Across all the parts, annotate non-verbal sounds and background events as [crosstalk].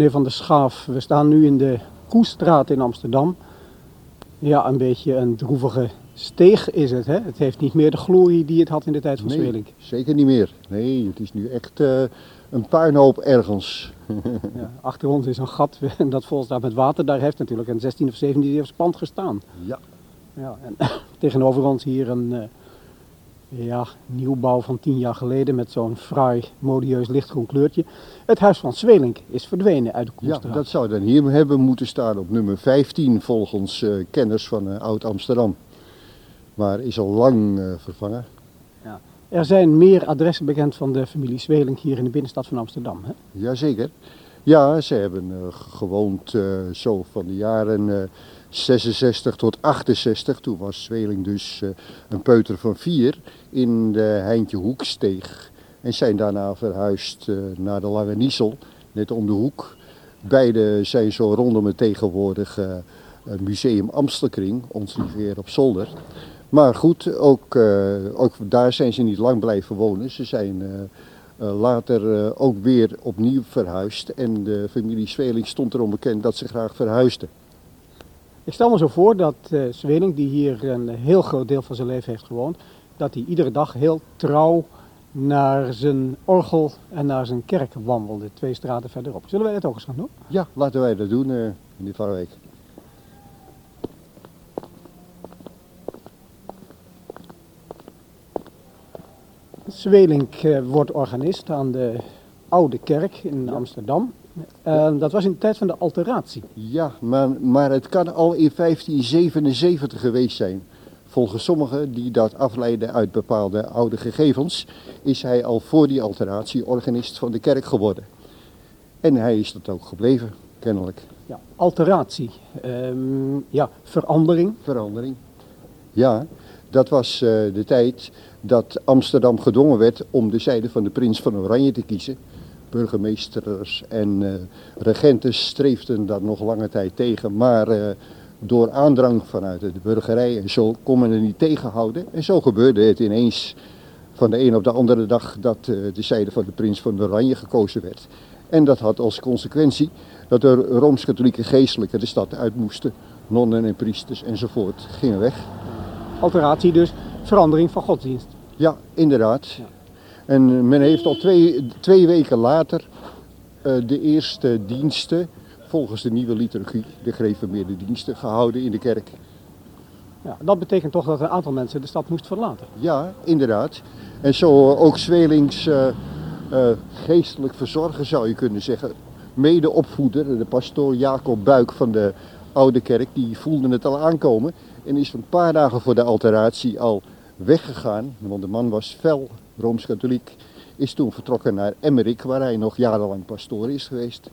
Meneer Van der Schaaf, we staan nu in de Koestraat in Amsterdam. Ja, een beetje een droevige steeg is het. Hè? Het heeft niet meer de glorie die het had in de tijd van Nee, zeker niet meer. Nee, het is nu echt eh, een puinhoop ergens. [laughs] Ja, achter ons is een gat en [laughs] dat staat met water. Daar heeft natuurlijk een 16 of 17 eeuws pand gestaan. Ja. Ja, en [laughs] tegenover ons hier een eh, ja, nieuwbouw van 10 jaar geleden met zo'n fraai, modieus lichtgroen kleurtje. Het huis van Zwelink is verdwenen uit de Ja, Koestraat. dat zou dan hier hebben moeten staan op nummer 15 volgens eh, kenners van eh, Oud-Amsterdam. Maar is al lang eh, vervangen. Er zijn meer adressen bekend van de familie Zwelink hier in de binnenstad van Amsterdam. Hè? Jazeker. Ja, ze hebben gewoond zo van de jaren 66 tot 68. Toen was Zweling dus eh, een peuter van vier in de Heintje Hoeksteeg. En zijn daarna verhuisd eh, naar de Lange Niesel, net om de hoek. Beide zijn zo rondom het tegenwoordige eh, museum Amstelkring, ons lieve op zolder. Maar goed, ook, ook daar zijn ze niet lang blijven wonen. Ze zijn later ook weer opnieuw verhuisd. En de familie Zweling stond erom bekend dat ze graag verhuisden. Ik stel me zo voor dat eh Zwelink, die hier een heel groot deel van zijn leven heeft gewoond, dat hij iedere dag heel trouw naar zijn orgel en naar zijn kerk wandelde, twee straten verderop. Zullen wij dat ook eens gaan doen? Ja, laten wij dat doen, eh meneer Van Wijk. Zwelink eh, wordt organist aan de Oude Kerk in Amsterdam. En dat was in de tijd van de alteratie. Ja, maar, maar het kan al in 1577 geweest zijn. Volgens sommigen die dat afleiden uit bepaalde oude gegevens, is hij al voor die alteratie organist van de kerk geworden. En hij is dat ook gebleven, kennelijk. Ja, alteratie, Ehm, ja, verandering. Verandering. Ja, dat was eh, de tijd dat Amsterdam gedwongen werd om de zijde van de prins van Oranje te kiezen. Burgemeesters en eh, regenten streefden dat nog lange tijd tegen, maar eh, door aandrang vanuit de burgerij en zo kon men er niet tegenhouden. En zo gebeurde het ineens van de een op de andere dag dat eh, de zijde van de prins van Oranje gekozen werd. En dat had als consequentie dat er Rooms-Katholieke geestelijken de stad uit moesten. Nonnen en priesters enzovoort gingen weg. Alteratie dus, verandering van godsdienst. Ja, inderdaad. Ja. En eh, men heeft al twee, twee weken later eh, de eerste diensten, volgens de nieuwe liturgie, de gereformeerde diensten, gehouden in de kerk. Ja, dat betekent toch dat een aantal mensen de stad moest verlaten. Ja, inderdaad. En zo ook Zwelings eh, eh, geestelijk verzorger zou je kunnen zeggen. Mede-opvoeder, de pastoor Jacob Buik van de Oude Kerk, die voelde het al aankomen. En is een paar dagen voor de alteratie al weggegaan. Want de man was fel Rooms-Katholiek. Is toen vertrokken naar Emmerik, waar hij nog jarenlang pastoor is geweest.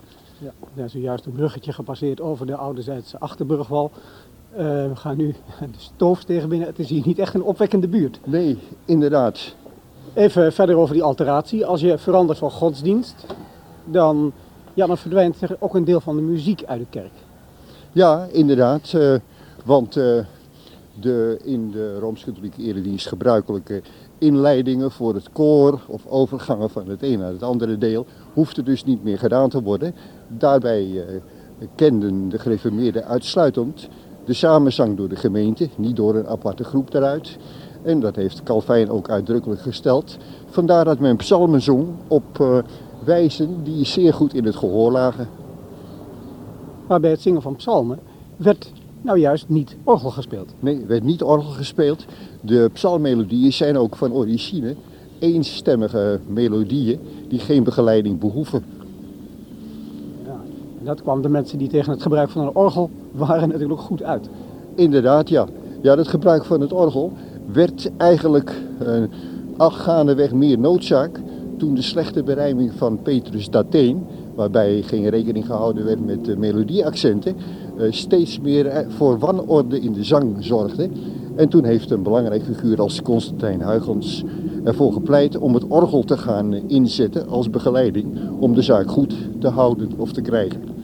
Ja, is zojuist een bruggetje gepasseerd over de Ouderzijds Achterburgwal. Eh, we gaan nu [laughs] de stoofstegen binnen. Het is hier niet echt een opwekkende buurt. Nee, inderdaad. Even verder over die alteratie. Als je verandert van godsdienst, dan, ja, dan verdwijnt er ook een deel van de muziek uit de kerk. Ja, inderdaad. eh, want eh, de in de Rooms-Katholieke eredienst gebruikelijke inleidingen voor het koor of overgangen van het een naar het andere deel hoefden dus niet meer gedaan te worden. Daarbij eh, kenden de gereformeerden uitsluitend de samenzang door de gemeente, niet door een aparte groep daaruit. En dat heeft Calvijn ook uitdrukkelijk gesteld. Vandaar dat men psalmen zong op eh, wijzen die zeer goed in het gehoor lagen. Maar bij het zingen van psalmen werd nou juist niet orgel gespeeld. Nee, er werd niet orgel gespeeld. De psalmmelodieën zijn ook van origine eenstemmige melodieën die geen begeleiding behoeven. Ja, en dat kwam de mensen die tegen het gebruik van een orgel waren natuurlijk goed uit. Inderdaad, ja. Ja, het gebruik van het orgel werd eigenlijk eh, gaandeweg meer noodzaak toen de slechte berijming van Petrus Dateen, waarbij geen rekening gehouden werd met de melodieaccenten, eh, steeds meer eh, voor wanorde in de zang zorgde. En toen heeft een belangrijk figuur als Constantijn Huygens ervoor gepleit om het orgel te gaan eh, inzetten als begeleiding om de zaak goed te houden of te krijgen.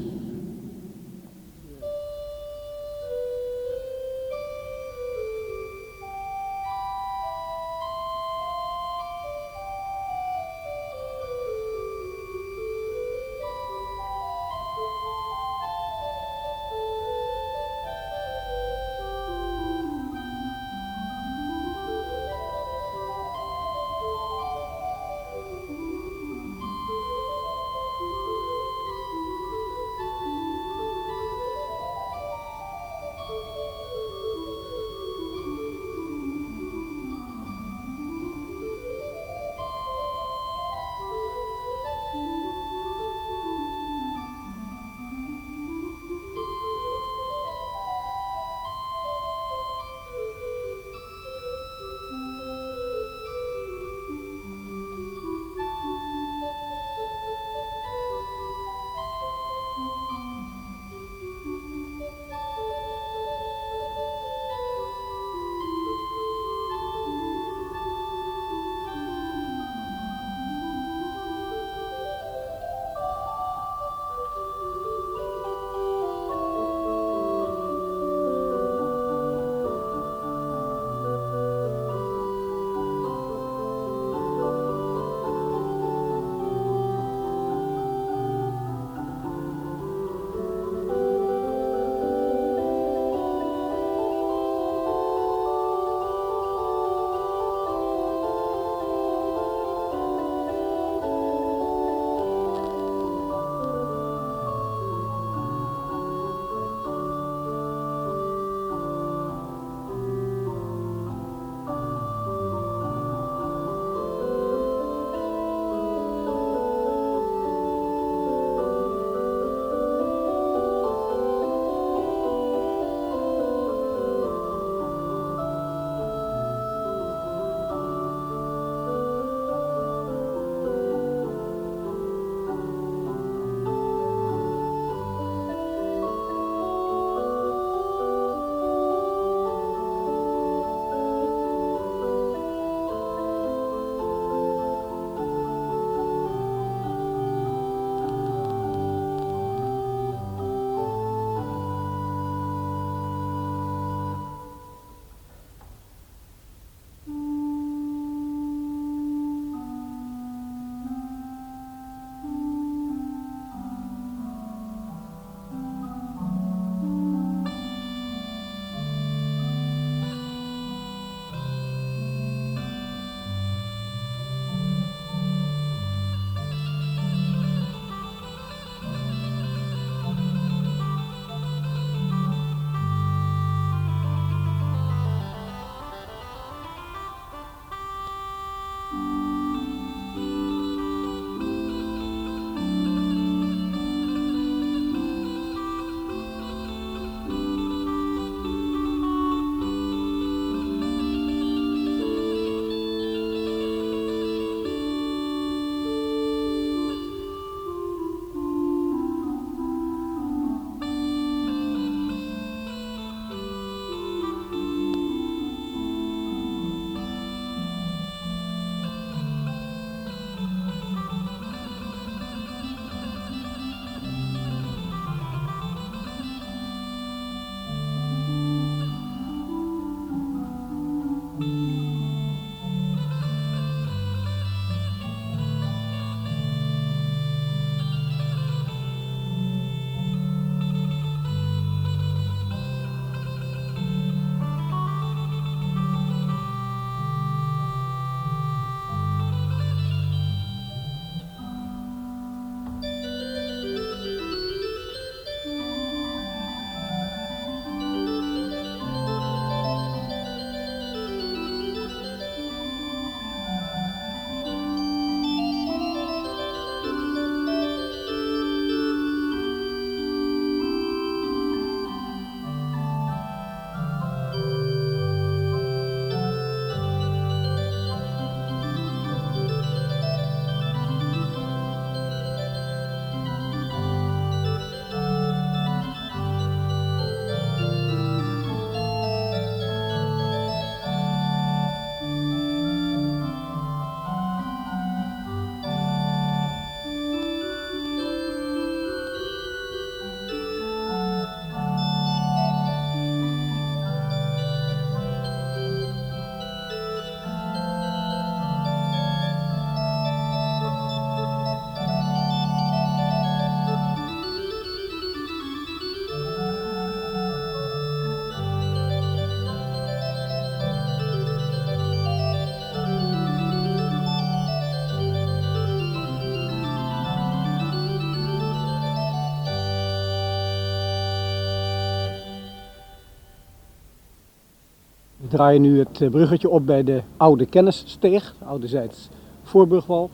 Draaien nu het eh, bruggetje op bij de oude kennissteeg, de ouderzijds voorburgwal.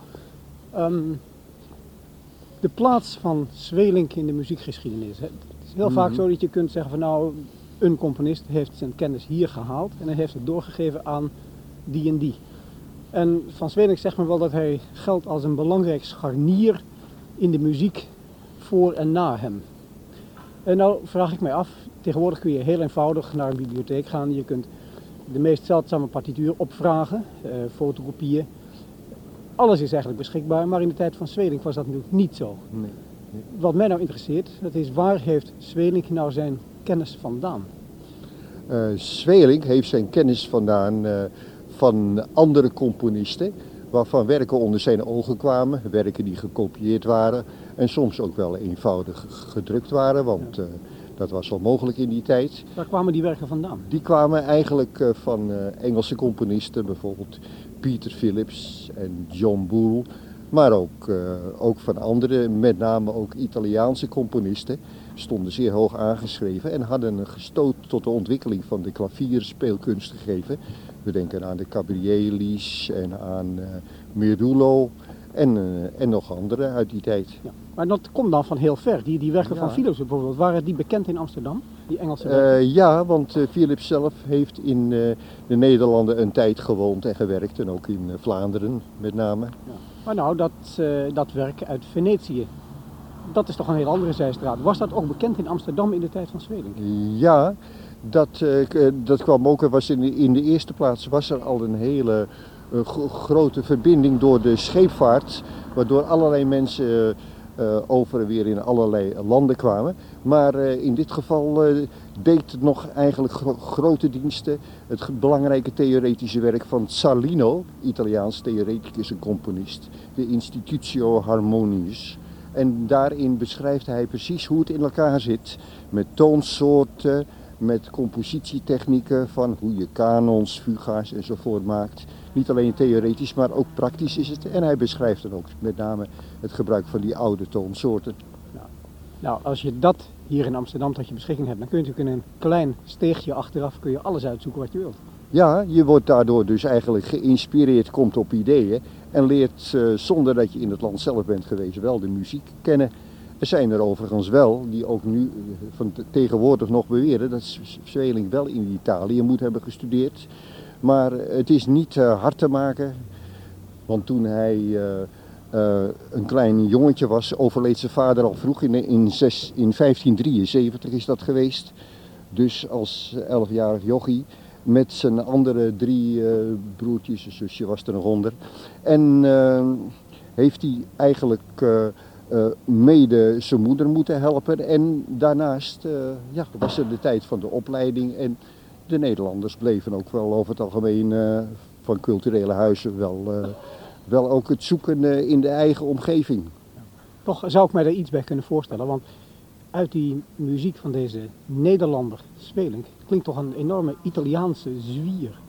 Ehm, de plaats van Zwelink in de muziekgeschiedenis. Het is heel vaak Mhm. zo dat je kunt zeggen van nou, een componist heeft zijn kennis hier gehaald en hij heeft het doorgegeven aan die en die. En van Zwelink zegt men wel dat hij geldt als een belangrijk scharnier in de muziek voor en na hem. En nou vraag ik mij af, tegenwoordig kun je heel eenvoudig naar een bibliotheek gaan. Je kunt de meest zeldzame partituur opvragen, eh, fotokopieën. Alles is eigenlijk beschikbaar, maar in de tijd van Zwelink was dat natuurlijk niet zo. Nee. Wat mij nou interesseert, dat is waar heeft Zwelink nou zijn kennis vandaan? Zweling heeft zijn kennis vandaan eh, van andere componisten, waarvan werken onder zijn ogen kwamen, werken die gekopieerd waren en soms ook wel eenvoudig gedrukt waren, want dat was wel mogelijk in die tijd. Waar kwamen die werken vandaan? Die kwamen eigenlijk eh, van eh, Engelse componisten, bijvoorbeeld Peter Phillips en John Boole, maar ook, eh, ook van andere, met name ook Italiaanse componisten, stonden zeer hoog aangeschreven en hadden een gestoot tot de ontwikkeling van de klavierspeelkunst gegeven. We denken aan de Cabrielis en aan Merulo en, en nog andere uit die tijd. Ja. Maar dat komt dan van heel ver. Die, die werken Ja. van Philips bijvoorbeeld, waren die bekend in Amsterdam? Die Engelse? Eh, ja, want eh, Philips zelf heeft in eh, de Nederlanden een tijd gewoond en gewerkt. En ook in Vlaanderen met name. Ja. Maar nou, dat, dat werk uit Venetië, dat is toch een heel andere zijstraat. Was dat ook bekend in Amsterdam in de tijd van Zwelink? Ja, dat, dat kwam ook. Er was in, de, in de eerste plaats was er al een hele gro- grote verbinding door de scheepvaart. Waardoor allerlei mensen over en weer in allerlei landen kwamen. Maar eh, in dit geval eh, deed het nog eigenlijk gro- grote diensten. Het belangrijke theoretische werk van Salino, Italiaans theoreticus en componist. De Institutio Harmonius. En daarin beschrijft hij precies hoe het in elkaar zit. Met toonsoorten, met compositietechnieken van hoe je kanons, fuga's enzovoort maakt. Niet alleen theoretisch, maar ook praktisch is het. En hij beschrijft dan ook met name het gebruik van die oude toonsoorten. Nou, als je dat hier in Amsterdam tot je beschikking hebt, dan kun je natuurlijk in een klein steegje achteraf kun je alles uitzoeken wat je wilt. Ja, je wordt daardoor dus eigenlijk geïnspireerd, komt op ideeën en leert eh, zonder dat je in het land zelf bent geweest wel de muziek kennen. Er zijn er overigens wel die ook nu eh, van te- tegenwoordig nog beweren dat Zweling wel in Italië moet hebben gestudeerd. Maar het is niet eh, hard te maken, want toen hij eh, eh, een klein jongetje was, overleed zijn vader al vroeg in, in, zes, in 1573 is dat geweest. Dus als 11-jarig jochie met zijn andere drie broertjes, een zusje was er nog onder. En heeft hij eigenlijk mede zijn moeder moeten helpen. En daarnaast ja, was er de tijd van de opleiding. En de Nederlanders bleven ook wel over het algemeen eh, van culturele huizen wel, eh, wel ook het zoeken eh, in de eigen omgeving. Toch zou ik mij daar iets bij kunnen voorstellen, want uit die muziek van deze Nederlander Zwelink klinkt toch een enorme Italiaanse zwier.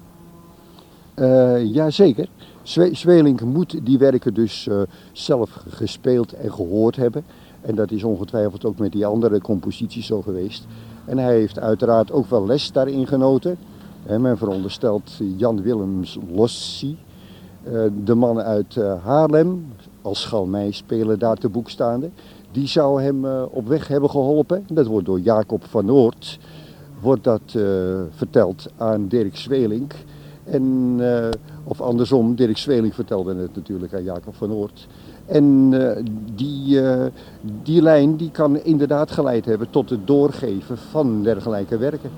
Eh jazeker. Zwe Zwelink moet die werken dus zelf gespeeld en gehoord hebben. En dat is ongetwijfeld ook met die andere composities zo geweest. En hij heeft uiteraard ook wel les daarin genoten. Hè, men veronderstelt Jan Willems Lossi, eh, de man uit eh, Haarlem, als Schalmei spelen daar te boek staande. Die zou hem eh, op weg hebben geholpen. Dat wordt door Jacob van Noort wordt dat verteld aan Dirk Zwelink. En, of andersom, Dirk Zweling vertelde het natuurlijk aan Jacob van Oort. En eh, die, eh, die lijn die kan inderdaad geleid hebben tot het doorgeven van dergelijke werken.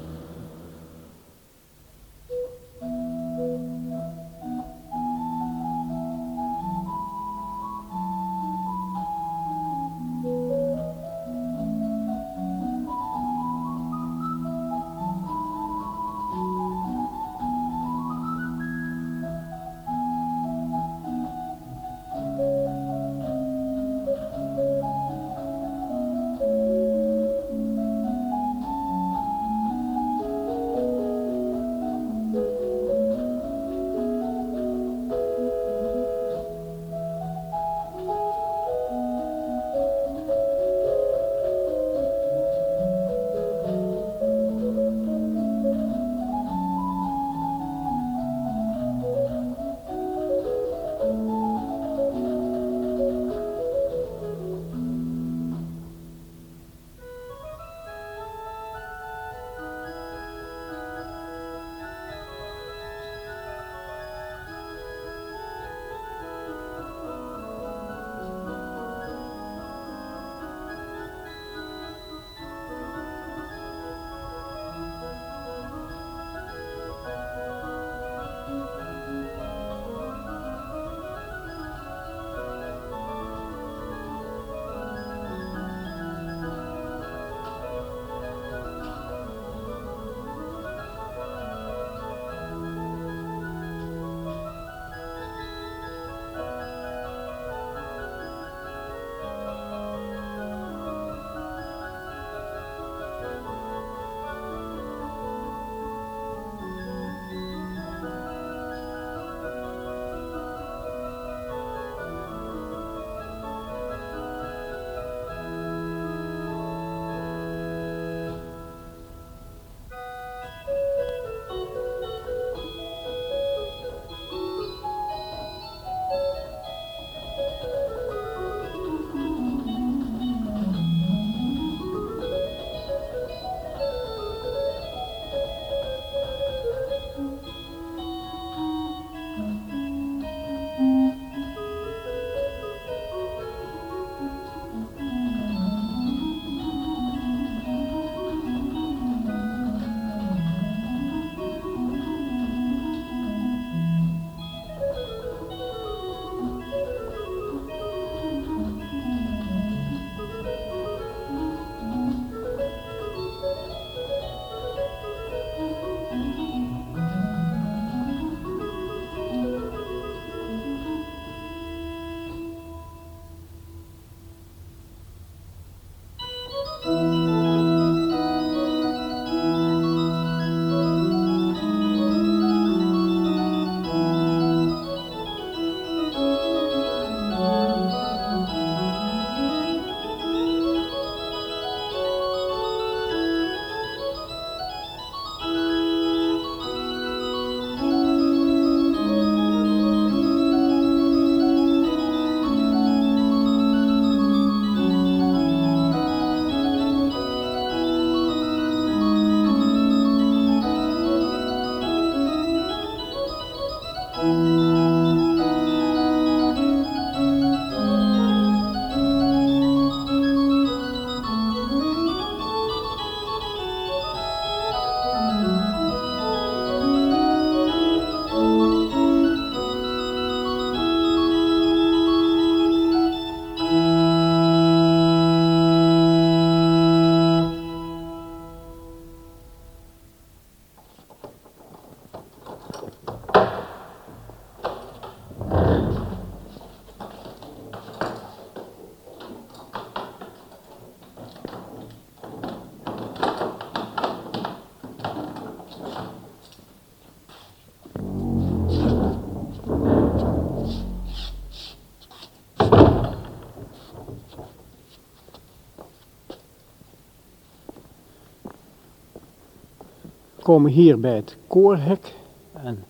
Komen hier bij het koorhek. En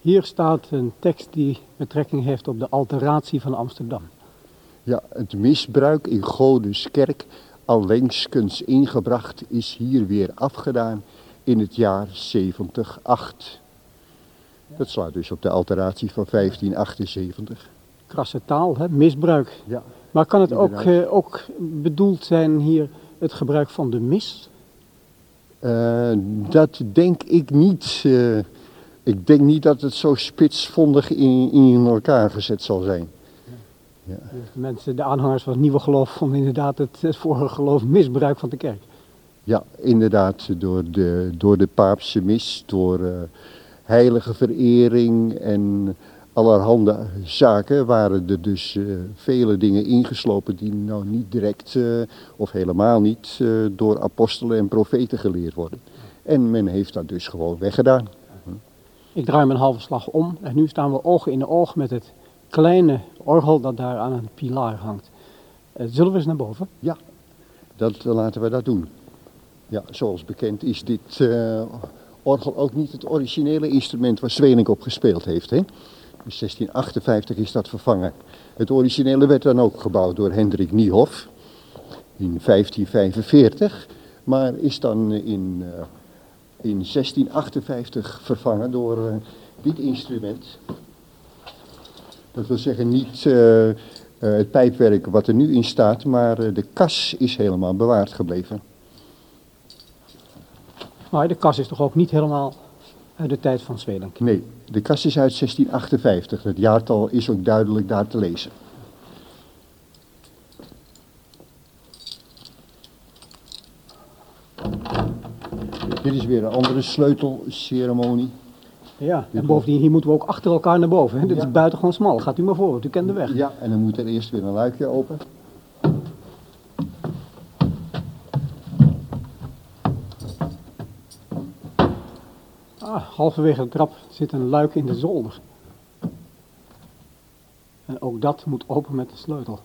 hier staat een tekst die betrekking heeft op de alteratie van Amsterdam. Ja, het misbruik in Godes kerk allengskens ingebracht is hier weer afgedaan in het jaar 70-8. Dat slaat dus op de alteratie van 1578. Krasse taal, hè? misbruik. Ja. Maar kan het ook, eh, ook bedoeld zijn hier het gebruik van de mis? Eh, dat denk ik niet. eh, ik denk niet dat het zo spitsvondig in, in elkaar gezet zal zijn. Dus de mensen, de aanhangers van het nieuwe geloof vonden inderdaad het, het vorige geloof misbruik van de kerk. Ja, inderdaad, door de, door de paapse mis, door eh, heilige verering en allerhande zaken waren er dus eh, vele dingen ingeslopen die nou niet direct eh, of helemaal niet eh, door apostelen en profeten geleerd worden. En men heeft dat dus gewoon weggedaan. Ik draai mijn halve slag om en nu staan we oog in oog met het kleine orgel dat daar aan een pilaar hangt. Zullen we eens naar boven? Dat, eh, laten we dat doen. Ja, zoals bekend is dit orgel ook niet het originele instrument waar Zweling op gespeeld heeft. Hè? In 1658 is dat vervangen. Het originele werd dan ook gebouwd door Hendrik Niehoff in 1545, maar is dan in, eh, in 1658 vervangen door eh, dit instrument. Dat wil zeggen niet eh, het pijpwerk wat er nu in staat, maar de kas is helemaal bewaard gebleven. Maar de kas is toch ook niet helemaal uit de tijd van Zwelenk. Nee, de kas is uit 1658. Het jaartal is ook duidelijk daar te lezen. Dit is weer een andere sleutelceremonie. Ja, en bovendien hier moeten we ook achter elkaar naar boven. Hè? Dit Ja. is buitengewoon smal. Gaat u maar voor, want u kent de weg. Ja, en dan moet er eerst weer een luikje open. Ah, halverwege de trap zit een luik in de zolder. En ook dat moet open met de sleutel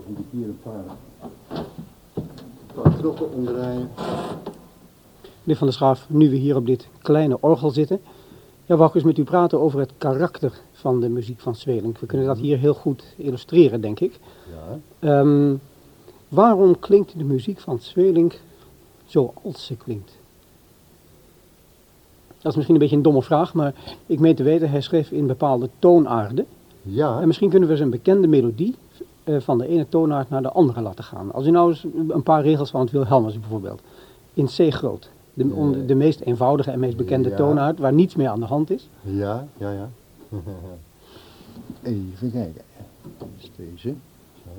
voel ik hier een paar, een paar knoppen omdraaien. Van der Schaaf, nu we hier op dit kleine orgel zitten, ja, wou ik eens met u praten over het karakter van de muziek van Zweling. We kunnen dat hier heel goed illustreren, denk ik. Ja. Ehm, waarom klinkt de muziek van Zweling zoals ze klinkt? Dat is misschien een beetje een domme vraag, maar ik meen te weten, hij schreef in bepaalde toonaarden. Ja, En misschien kunnen we eens een bekende melodie eh, van de ene toonaard naar de andere laten gaan. Als u nou eens een paar regels van het Wilhelmus bijvoorbeeld. In C groot. De, on- de meest eenvoudige en meest bekende Ja. toonaard, waar niets meer aan de hand is. ja, ja, ja. [laughs] Even kijken. Dat is deze. Zo.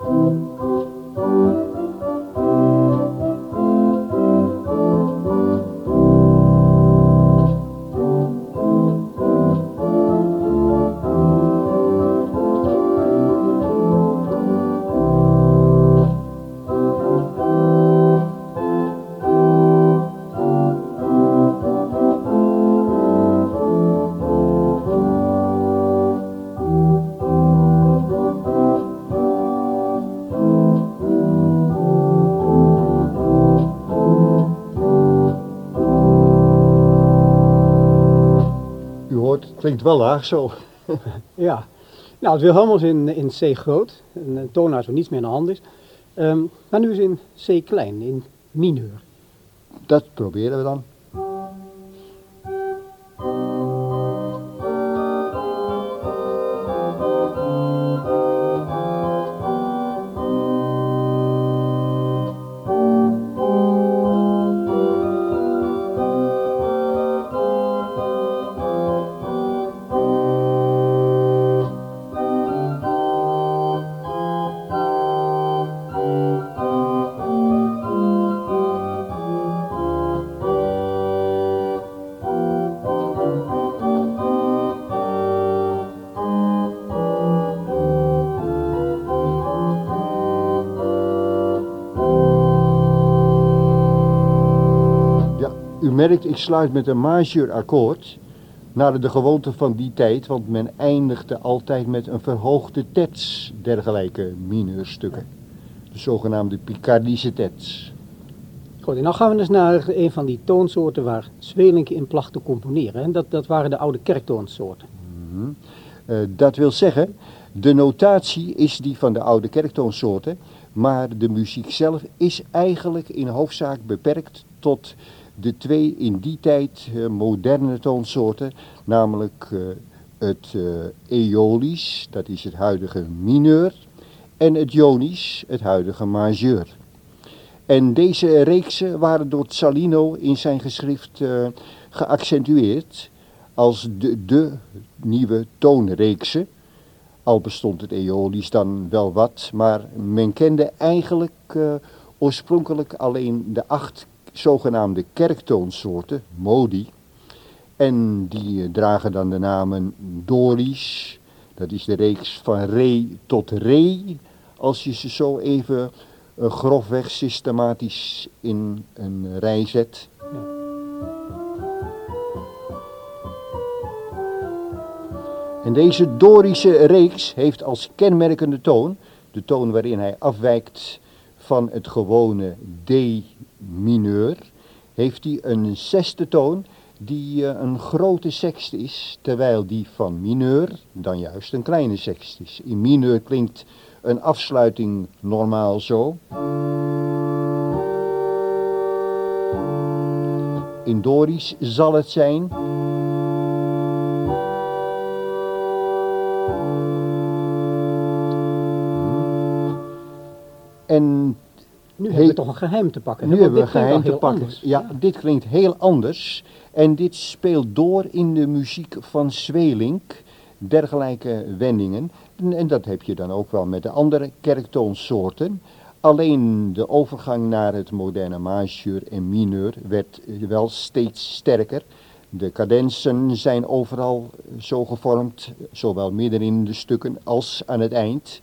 U klinkt wel laag zo. [laughs] Ja. Nou, het Wilhelmus in, in C groot, een eh, toonaard waar niets meer aan de hand is. Ehm, maar nu eens in C klein, in mineur. Dat proberen we dan. Merkt, ik sluit met een majeur akkoord naar de gewoonte van die tijd, want men eindigde altijd met een verhoogde terts dergelijke mineurstukken. De zogenaamde Picardische terts. Goed, en dan gaan we dus naar een van die toonsoorten waar Zwelink in placht te componeren. En dat, dat waren de oude kerktoonsoorten. Mm dat wil zeggen, de notatie is die van de oude kerktoonsoorten, maar de muziek zelf is eigenlijk in hoofdzaak beperkt tot de twee in die tijd uh, moderne toonsoorten, namelijk uh, het uh, Eolisch, dat is het huidige mineur, en het Ionisch, het huidige majeur. En deze reeksen waren door Salino in zijn geschrift geaccentueerd als de, de nieuwe toonreeksen. Al bestond het Eolisch dan wel wat, maar men kende eigenlijk oorspronkelijk alleen de acht zogenaamde kerktoonsoorten, modi. En die dragen dan de namen Dorisch, dat is de reeks van re tot re, als je ze zo even uh, grofweg systematisch in een rij zet. En deze Dorische reeks heeft als kenmerkende toon, de toon waarin hij afwijkt van het gewone D mineur, heeft hij een zesde toon die uh, een grote sext is, terwijl die van mineur dan juist een kleine sext is. In mineur klinkt een afsluiting normaal zo. In Dorisch zal het zijn... En nu hebben we toch een geheim te pakken. Nu hebben we een geheim te pakken. Ja, ja, dit klinkt heel anders. En dit speelt door in de muziek van Zwelink. Dergelijke wendingen. En dat heb je dan ook wel met de andere kerktoonsoorten. Alleen de overgang naar het moderne majeur en mineur werd wel steeds sterker. De cadensen zijn overal zo gevormd, zowel midden in de stukken als aan het eind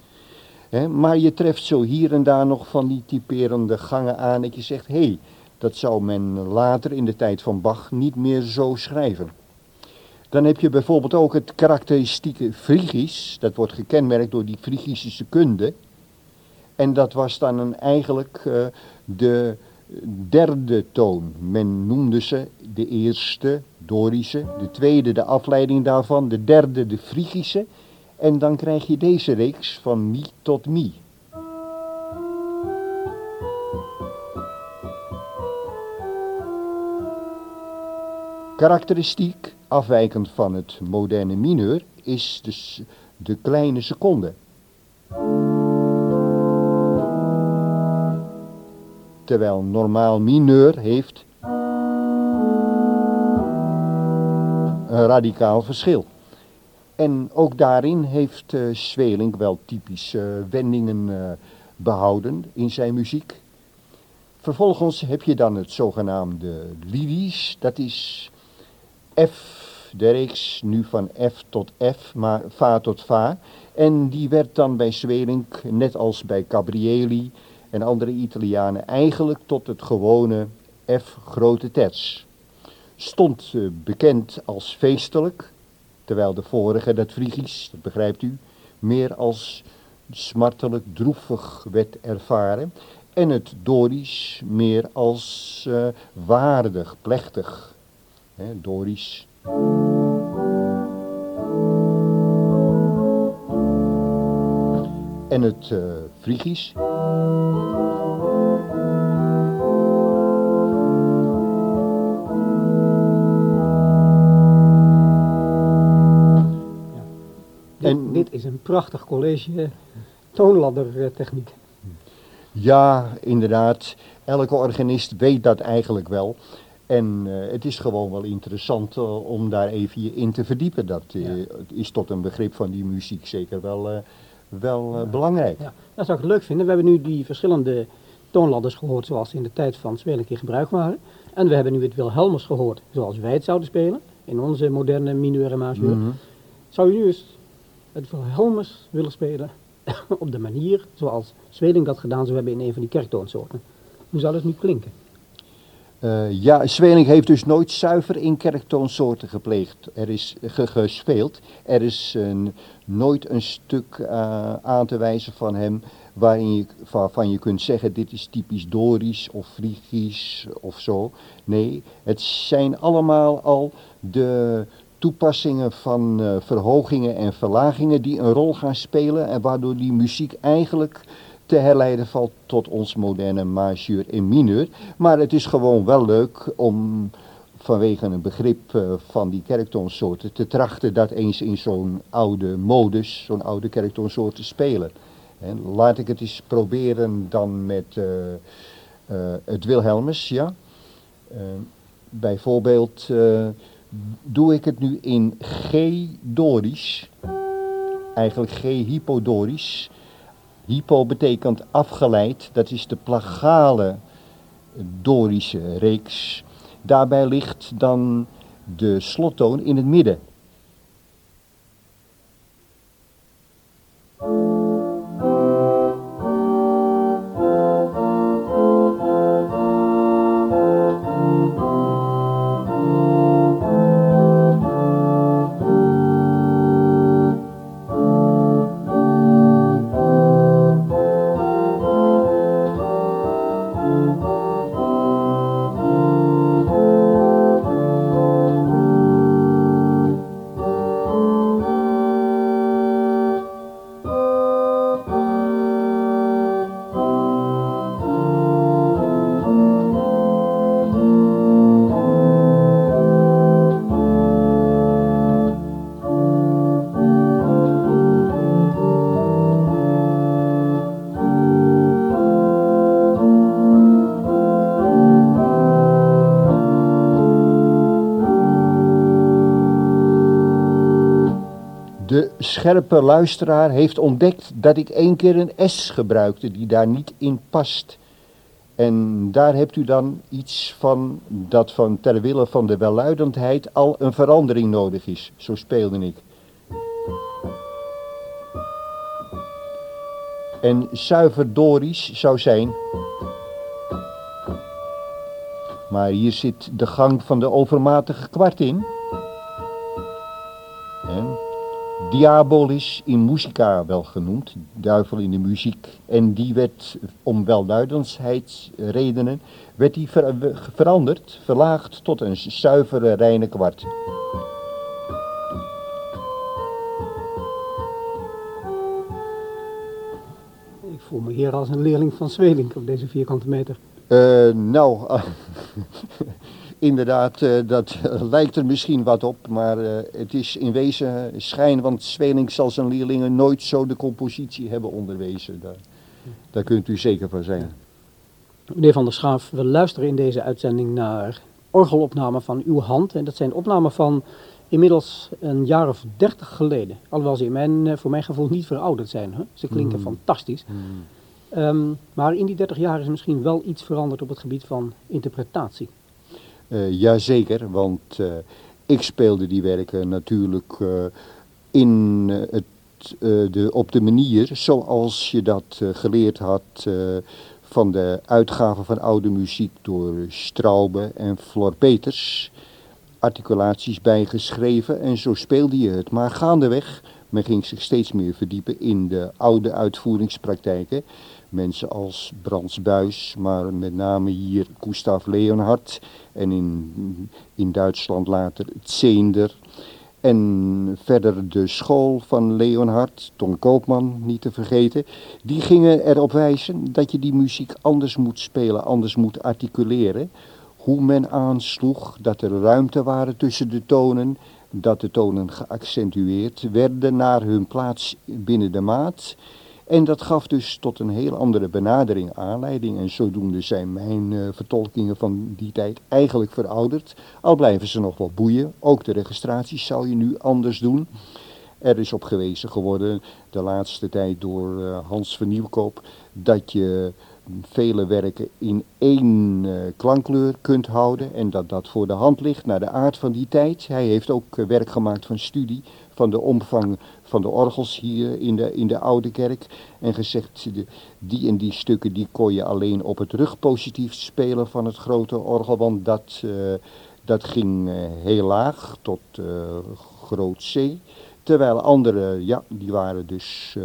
maar je treft zo hier en daar nog van die typerende gangen aan dat je zegt, hé, hey, dat zou men later in de tijd van Bach niet meer zo schrijven. Dan heb je bijvoorbeeld ook het karakteristieke Frigisch, dat wordt gekenmerkt door die Frigische kunde. En dat was dan een, eigenlijk uh, de derde toon. Men noemde ze de eerste, Dorische, de tweede de afleiding daarvan, de derde de Frigische en dan krijg je deze reeks van mi tot mi. Karakteristiek, afwijkend van het moderne mineur, is dus de kleine seconde. Terwijl normaal mineur heeft een radicaal verschil. En ook daarin heeft uh, Zwelink wel typische wendingen uh, behouden in zijn muziek. Vervolgens heb je dan het zogenaamde Lydisch. Dat is F, de reeks nu van F tot F, maar Fa tot Fa. En die werd dan bij Zwelink, net als bij Gabrieli en andere Italianen, eigenlijk tot het gewone F grote terts. Stond bekend als feestelijk terwijl de vorige, dat Frigisch, dat begrijpt u, meer als smartelijk droevig werd ervaren en het Dorisch meer als uh, waardig, plechtig. Hè, Dorisch. En het uh, Frigisch. En, dit is een prachtig college toonladdertechniek. Ja, inderdaad. Elke organist weet dat eigenlijk wel. En uh, het is gewoon wel interessant uh, om daar even in te verdiepen. Dat uh, ja. is tot een begrip van die muziek zeker wel, wel ja. belangrijk. Ja. Dat zou ik leuk vinden. We hebben nu die verschillende toonladders gehoord zoals in de tijd van Zwelik in gebruik waren. En we hebben nu het Wilhelmus gehoord zoals wij het zouden spelen. In onze moderne mineur en majeur. Mm -hmm. Zou u nu eens het Wilhelmus willen spelen [laughs] op de manier zoals Zweding dat gedaan zou hebben in een van die kerktoonsoorten. Hoe zou dat nu klinken? Uh, ja, Zweling heeft dus nooit zuiver in kerktoonsoorten gepleegd. Er is gespeeld. Er is nooit een stuk uh, aan te wijzen van hem waarin je, waarvan je kunt zeggen dit is typisch Dorisch of Frigisch of zo. Nee, het zijn allemaal al de toepassingen van uh, verhogingen en verlagingen die een rol gaan spelen en waardoor die muziek eigenlijk te herleiden valt tot ons moderne majeur en mineur. Maar het is gewoon wel leuk om vanwege een begrip uh, van die kerktoonsoorten te trachten dat eens in zo'n oude modus, zo'n oude kerktoonsoort te spelen. En laat ik het eens proberen dan met uh, het Wilhelmus, ja. bijvoorbeeld doe ik het nu in G-Dorisch, eigenlijk G-Hypodorisch. Hypo betekent afgeleid, dat is de plagale Dorische reeks. Daarbij ligt dan de slottoon in het midden. Scherpe luisteraar heeft ontdekt dat ik één keer een S gebruikte die daar niet in past. En daar hebt u dan iets van dat van ter wille van de welluidendheid al een verandering nodig is. Zo speelde ik. En zuiver Dorisch zou zijn. Maar hier zit de gang van de overmatige kwart in. Diabolis in musica wel genoemd, duivel in de muziek. En die werd om welduidendheidsredenen werd die veranderd, verlaagd tot een zuivere reine kwart. Ik voel me hier als een leerling van Zwelink op deze vierkante meter. Uh, nou, [laughs] inderdaad, uh, dat [laughs] lijkt er misschien wat op, maar uh, het is in wezen schijn, want Zweling zal zijn leerlingen nooit zo de compositie hebben onderwezen. Daar, daar kunt u zeker van zijn. Meneer Van der Schaaf, we luisteren in deze uitzending naar orgelopnamen van uw hand. En dat zijn opnamen van inmiddels een jaar of dertig geleden. Alhoewel ze in mijn, eh, voor mijn gevoel niet verouderd zijn. Hè? Ze klinken mm. fantastisch. Mm. Um, maar in die dertig jaar is misschien wel iets veranderd op het gebied van interpretatie. Uh, jazeker, want uh, ik speelde die werken natuurlijk uh, in het, de, op de manier zoals je dat geleerd had van de uitgaven van oude muziek door Straube en Flor Peters. Articulaties bijgeschreven en zo speelde je het. Maar gaandeweg, men ging zich steeds meer verdiepen in de oude uitvoeringspraktijken mensen als Brans Buis, maar met name hier Gustav Leonhard en in, in Duitsland later Zender. En verder de school van Leonhard, Tom Koopman niet te vergeten. Die gingen erop wijzen dat je die muziek anders moet spelen, anders moet articuleren. Hoe men aansloeg, dat er ruimte waren tussen de tonen, dat de tonen geaccentueerd werden naar hun plaats binnen de maat. En dat gaf dus tot een heel andere benadering aanleiding. En zodoende zijn mijn uh, vertolkingen van die tijd eigenlijk verouderd. Al blijven ze nog wel boeien. Ook de registraties zou je nu anders doen. Er is op gewezen geworden de laatste tijd door uh, Hans van Nieuwkoop dat je vele werken in één uh, klankkleur kunt houden en dat dat voor de hand ligt naar de aard van die tijd. Hij heeft ook werk gemaakt van studie van de omvang van de orgels hier in de, in de Oude Kerk. En gezegd, die en die stukken die kon je alleen op het rugpositief spelen van het grote orgel. Want dat, uh, dat ging uh, heel laag tot uh, groot C. Terwijl andere, ja, die waren dus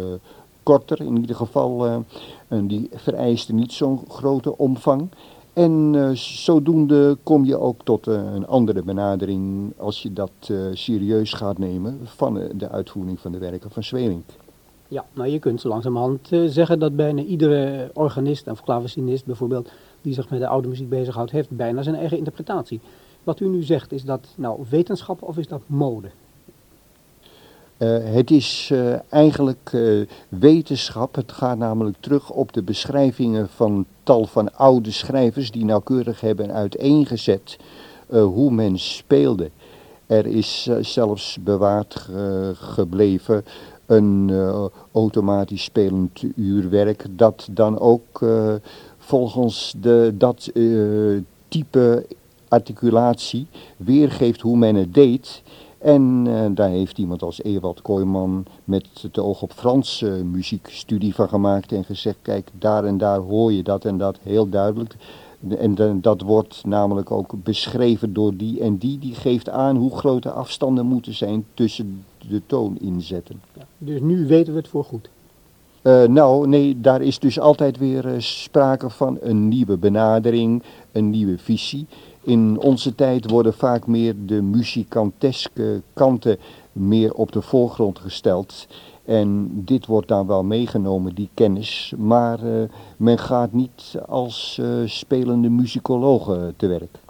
korter in ieder geval. en die vereisten niet zo'n grote omvang. En uh, zodoende kom je ook tot uh, een andere benadering als je dat uh, serieus gaat nemen van de uitvoering van de werken van Zweling. Ja, nou je kunt zo langzamerhand zeggen dat bijna iedere organist of klavecinist bijvoorbeeld die zich met de oude muziek bezighoudt, heeft bijna zijn eigen interpretatie. Wat u nu zegt, is dat nou wetenschap of is dat mode? Uh, het is uh, eigenlijk uh, wetenschap. Het gaat namelijk terug op de beschrijvingen van tal van oude schrijvers die nauwkeurig hebben uiteengezet hoe men speelde. Er is zelfs bewaard ge gebleven een automatisch spelend uurwerk dat dan ook volgens de, dat type articulatie weergeeft hoe men het deed. En uh, daar heeft iemand als Ewald Kooijman met het oog op Franse uh, muziek studie van gemaakt en gezegd, kijk, daar en daar hoor je dat en dat heel duidelijk. En de, dat wordt namelijk ook beschreven door die en die, die geeft aan hoe grote afstanden moeten zijn tussen de tooninzetten. Ja, dus nu weten we het voor goed? Uh, nou, nee, daar is dus altijd weer sprake van een nieuwe benadering, een nieuwe visie. In onze tijd worden vaak meer de muzikanteske kanten meer op de voorgrond gesteld. En dit wordt dan wel meegenomen, die kennis. Maar uh, men gaat niet als uh, spelende muzikologen te werk.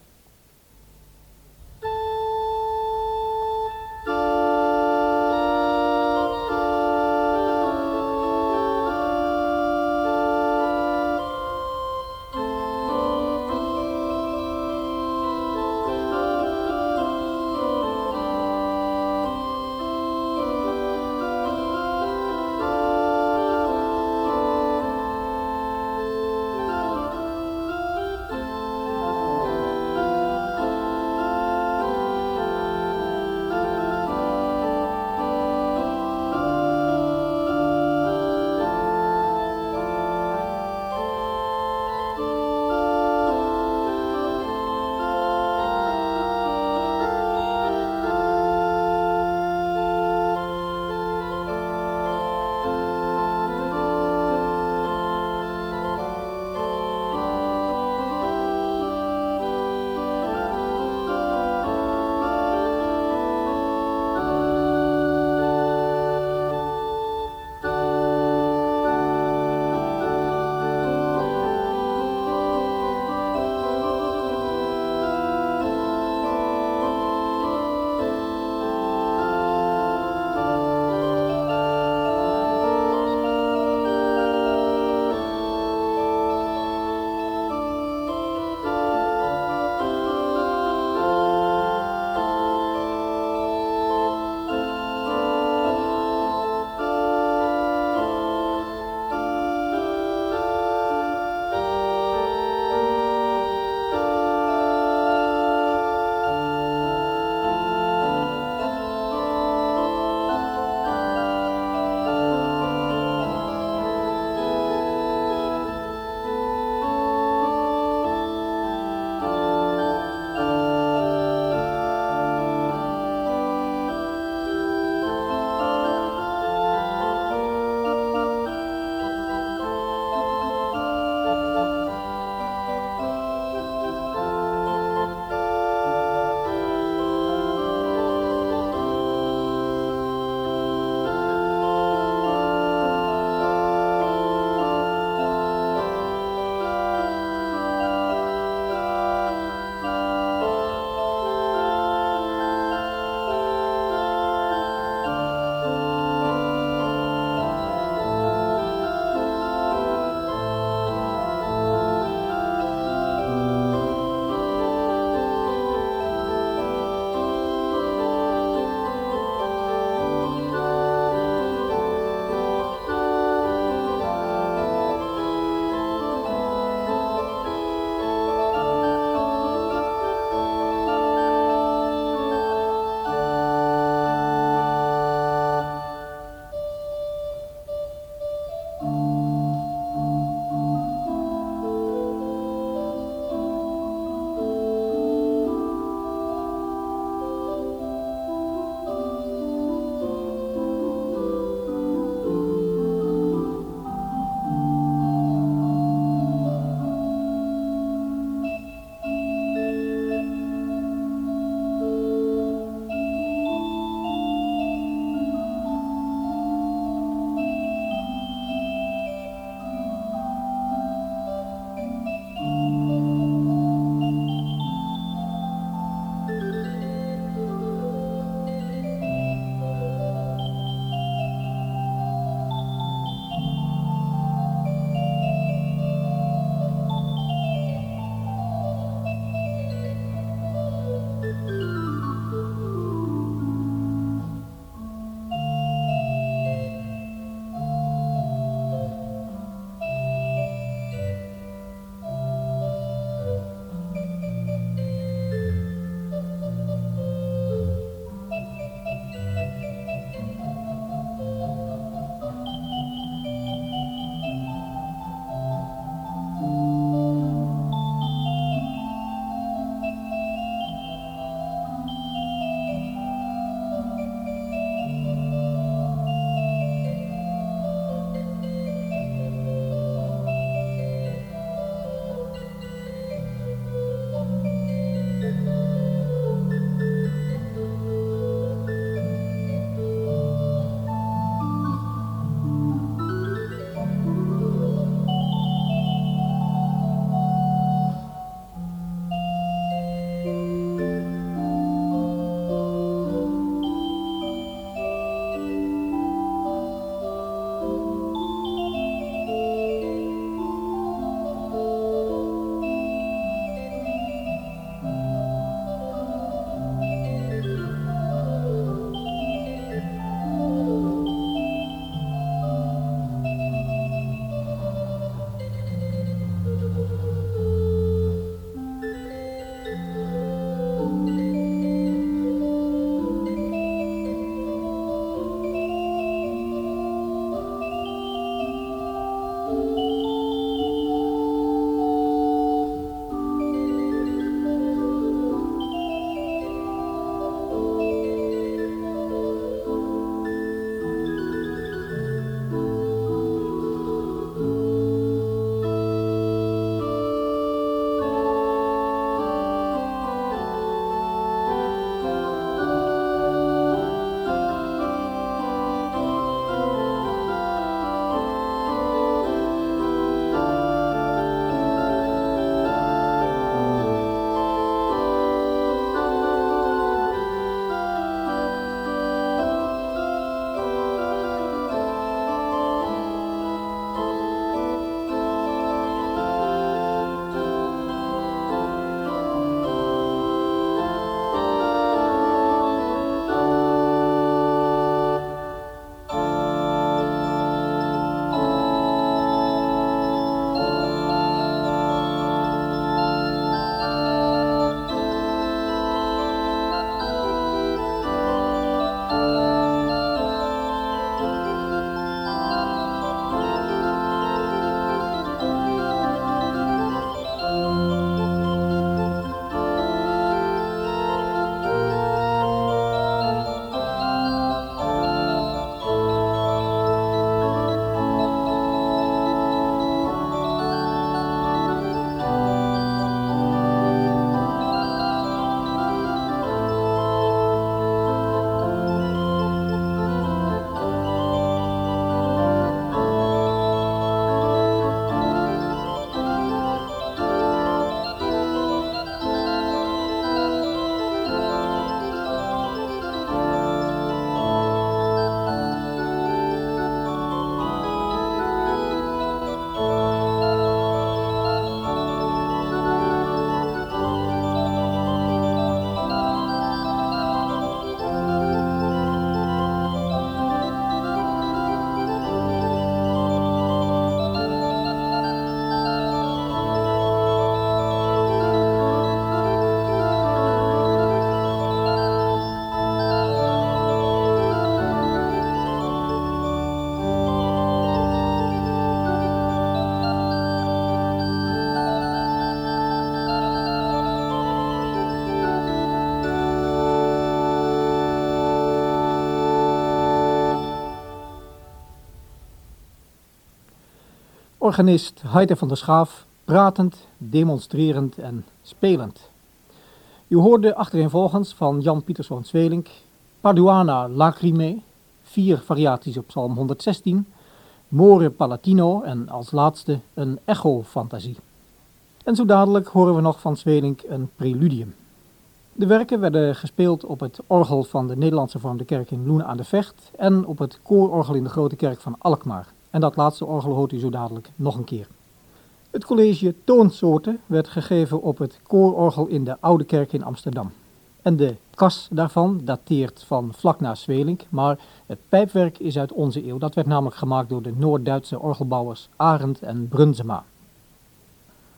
Organist Heide van der Schaaf, pratend, demonstrerend en spelend. U hoorde achtereenvolgens van Jan Pieterszoon Zwelink Paduana Lacrime, vier variaties op Psalm 116, More Palatino en als laatste een echo-fantasie. En zo dadelijk horen we nog van Zwelink een preludium. De werken werden gespeeld op het orgel van de Nederlandse Vormde Kerk in Loenen aan de Vecht en op het koororgel in de Grote Kerk van Alkmaar. En dat laatste orgel hoort u zo dadelijk nog een keer. Het college Toonsoorten werd gegeven op het koororgel in de Oude Kerk in Amsterdam. En de kas daarvan dateert van vlak na Zwelink, maar het pijpwerk is uit onze eeuw. Dat werd namelijk gemaakt door de Noord-Duitse orgelbouwers Arendt en Brunsema.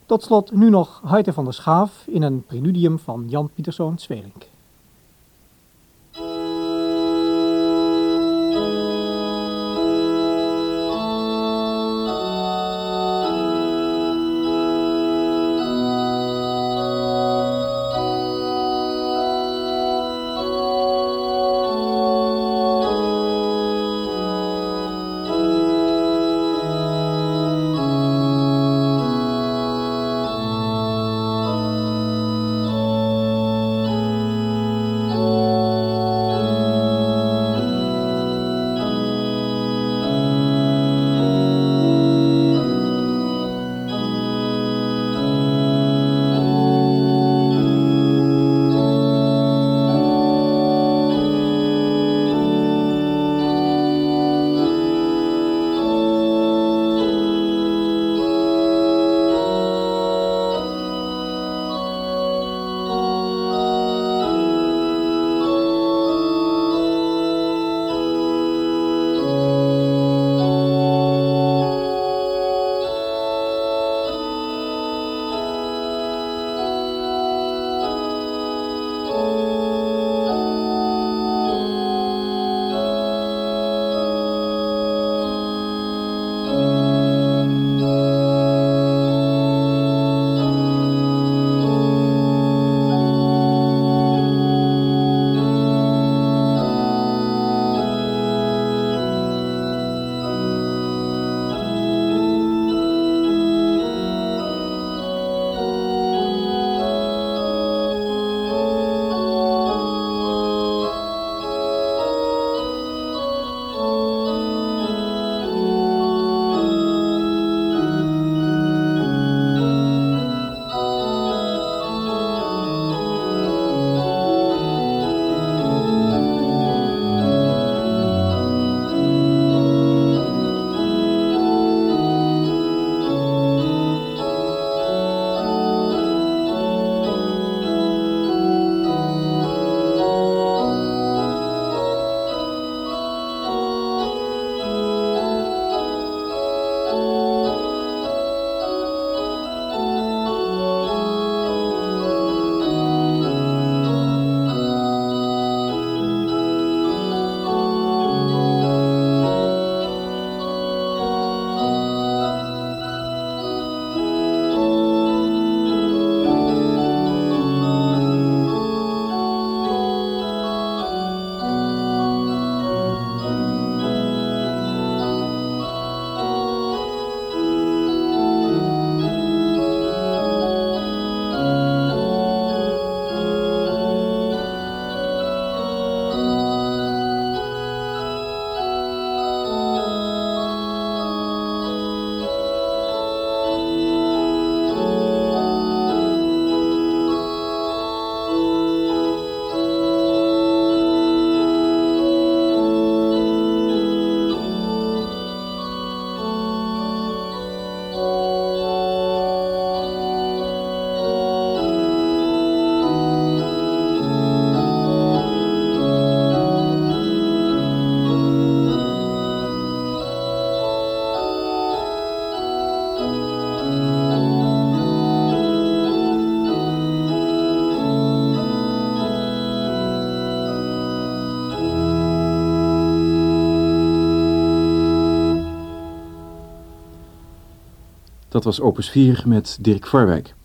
Tot slot nu nog Heite van der Schaaf in een preludium van Jan Pieterszoon Zwelink. Dat was opus 4 met Dirk Varwijk.